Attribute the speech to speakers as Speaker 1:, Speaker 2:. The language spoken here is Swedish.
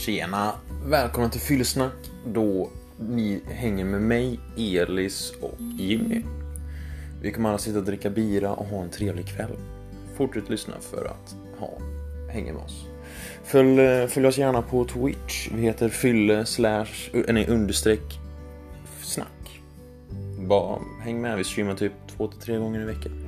Speaker 1: Tjena! Välkomna till Fyllesnack då ni hänger med mig, Elis och Jimmy. Vi kommer alla sitta och dricka bira och ha en trevlig kväll. Fortsätt lyssna för att ha, hänga med oss. Följ, eh, följ oss gärna på Twitch. Vi heter fylle slash, eh, nej understreck snack. Bara häng med, vi streamar typ två till tre gånger i veckan.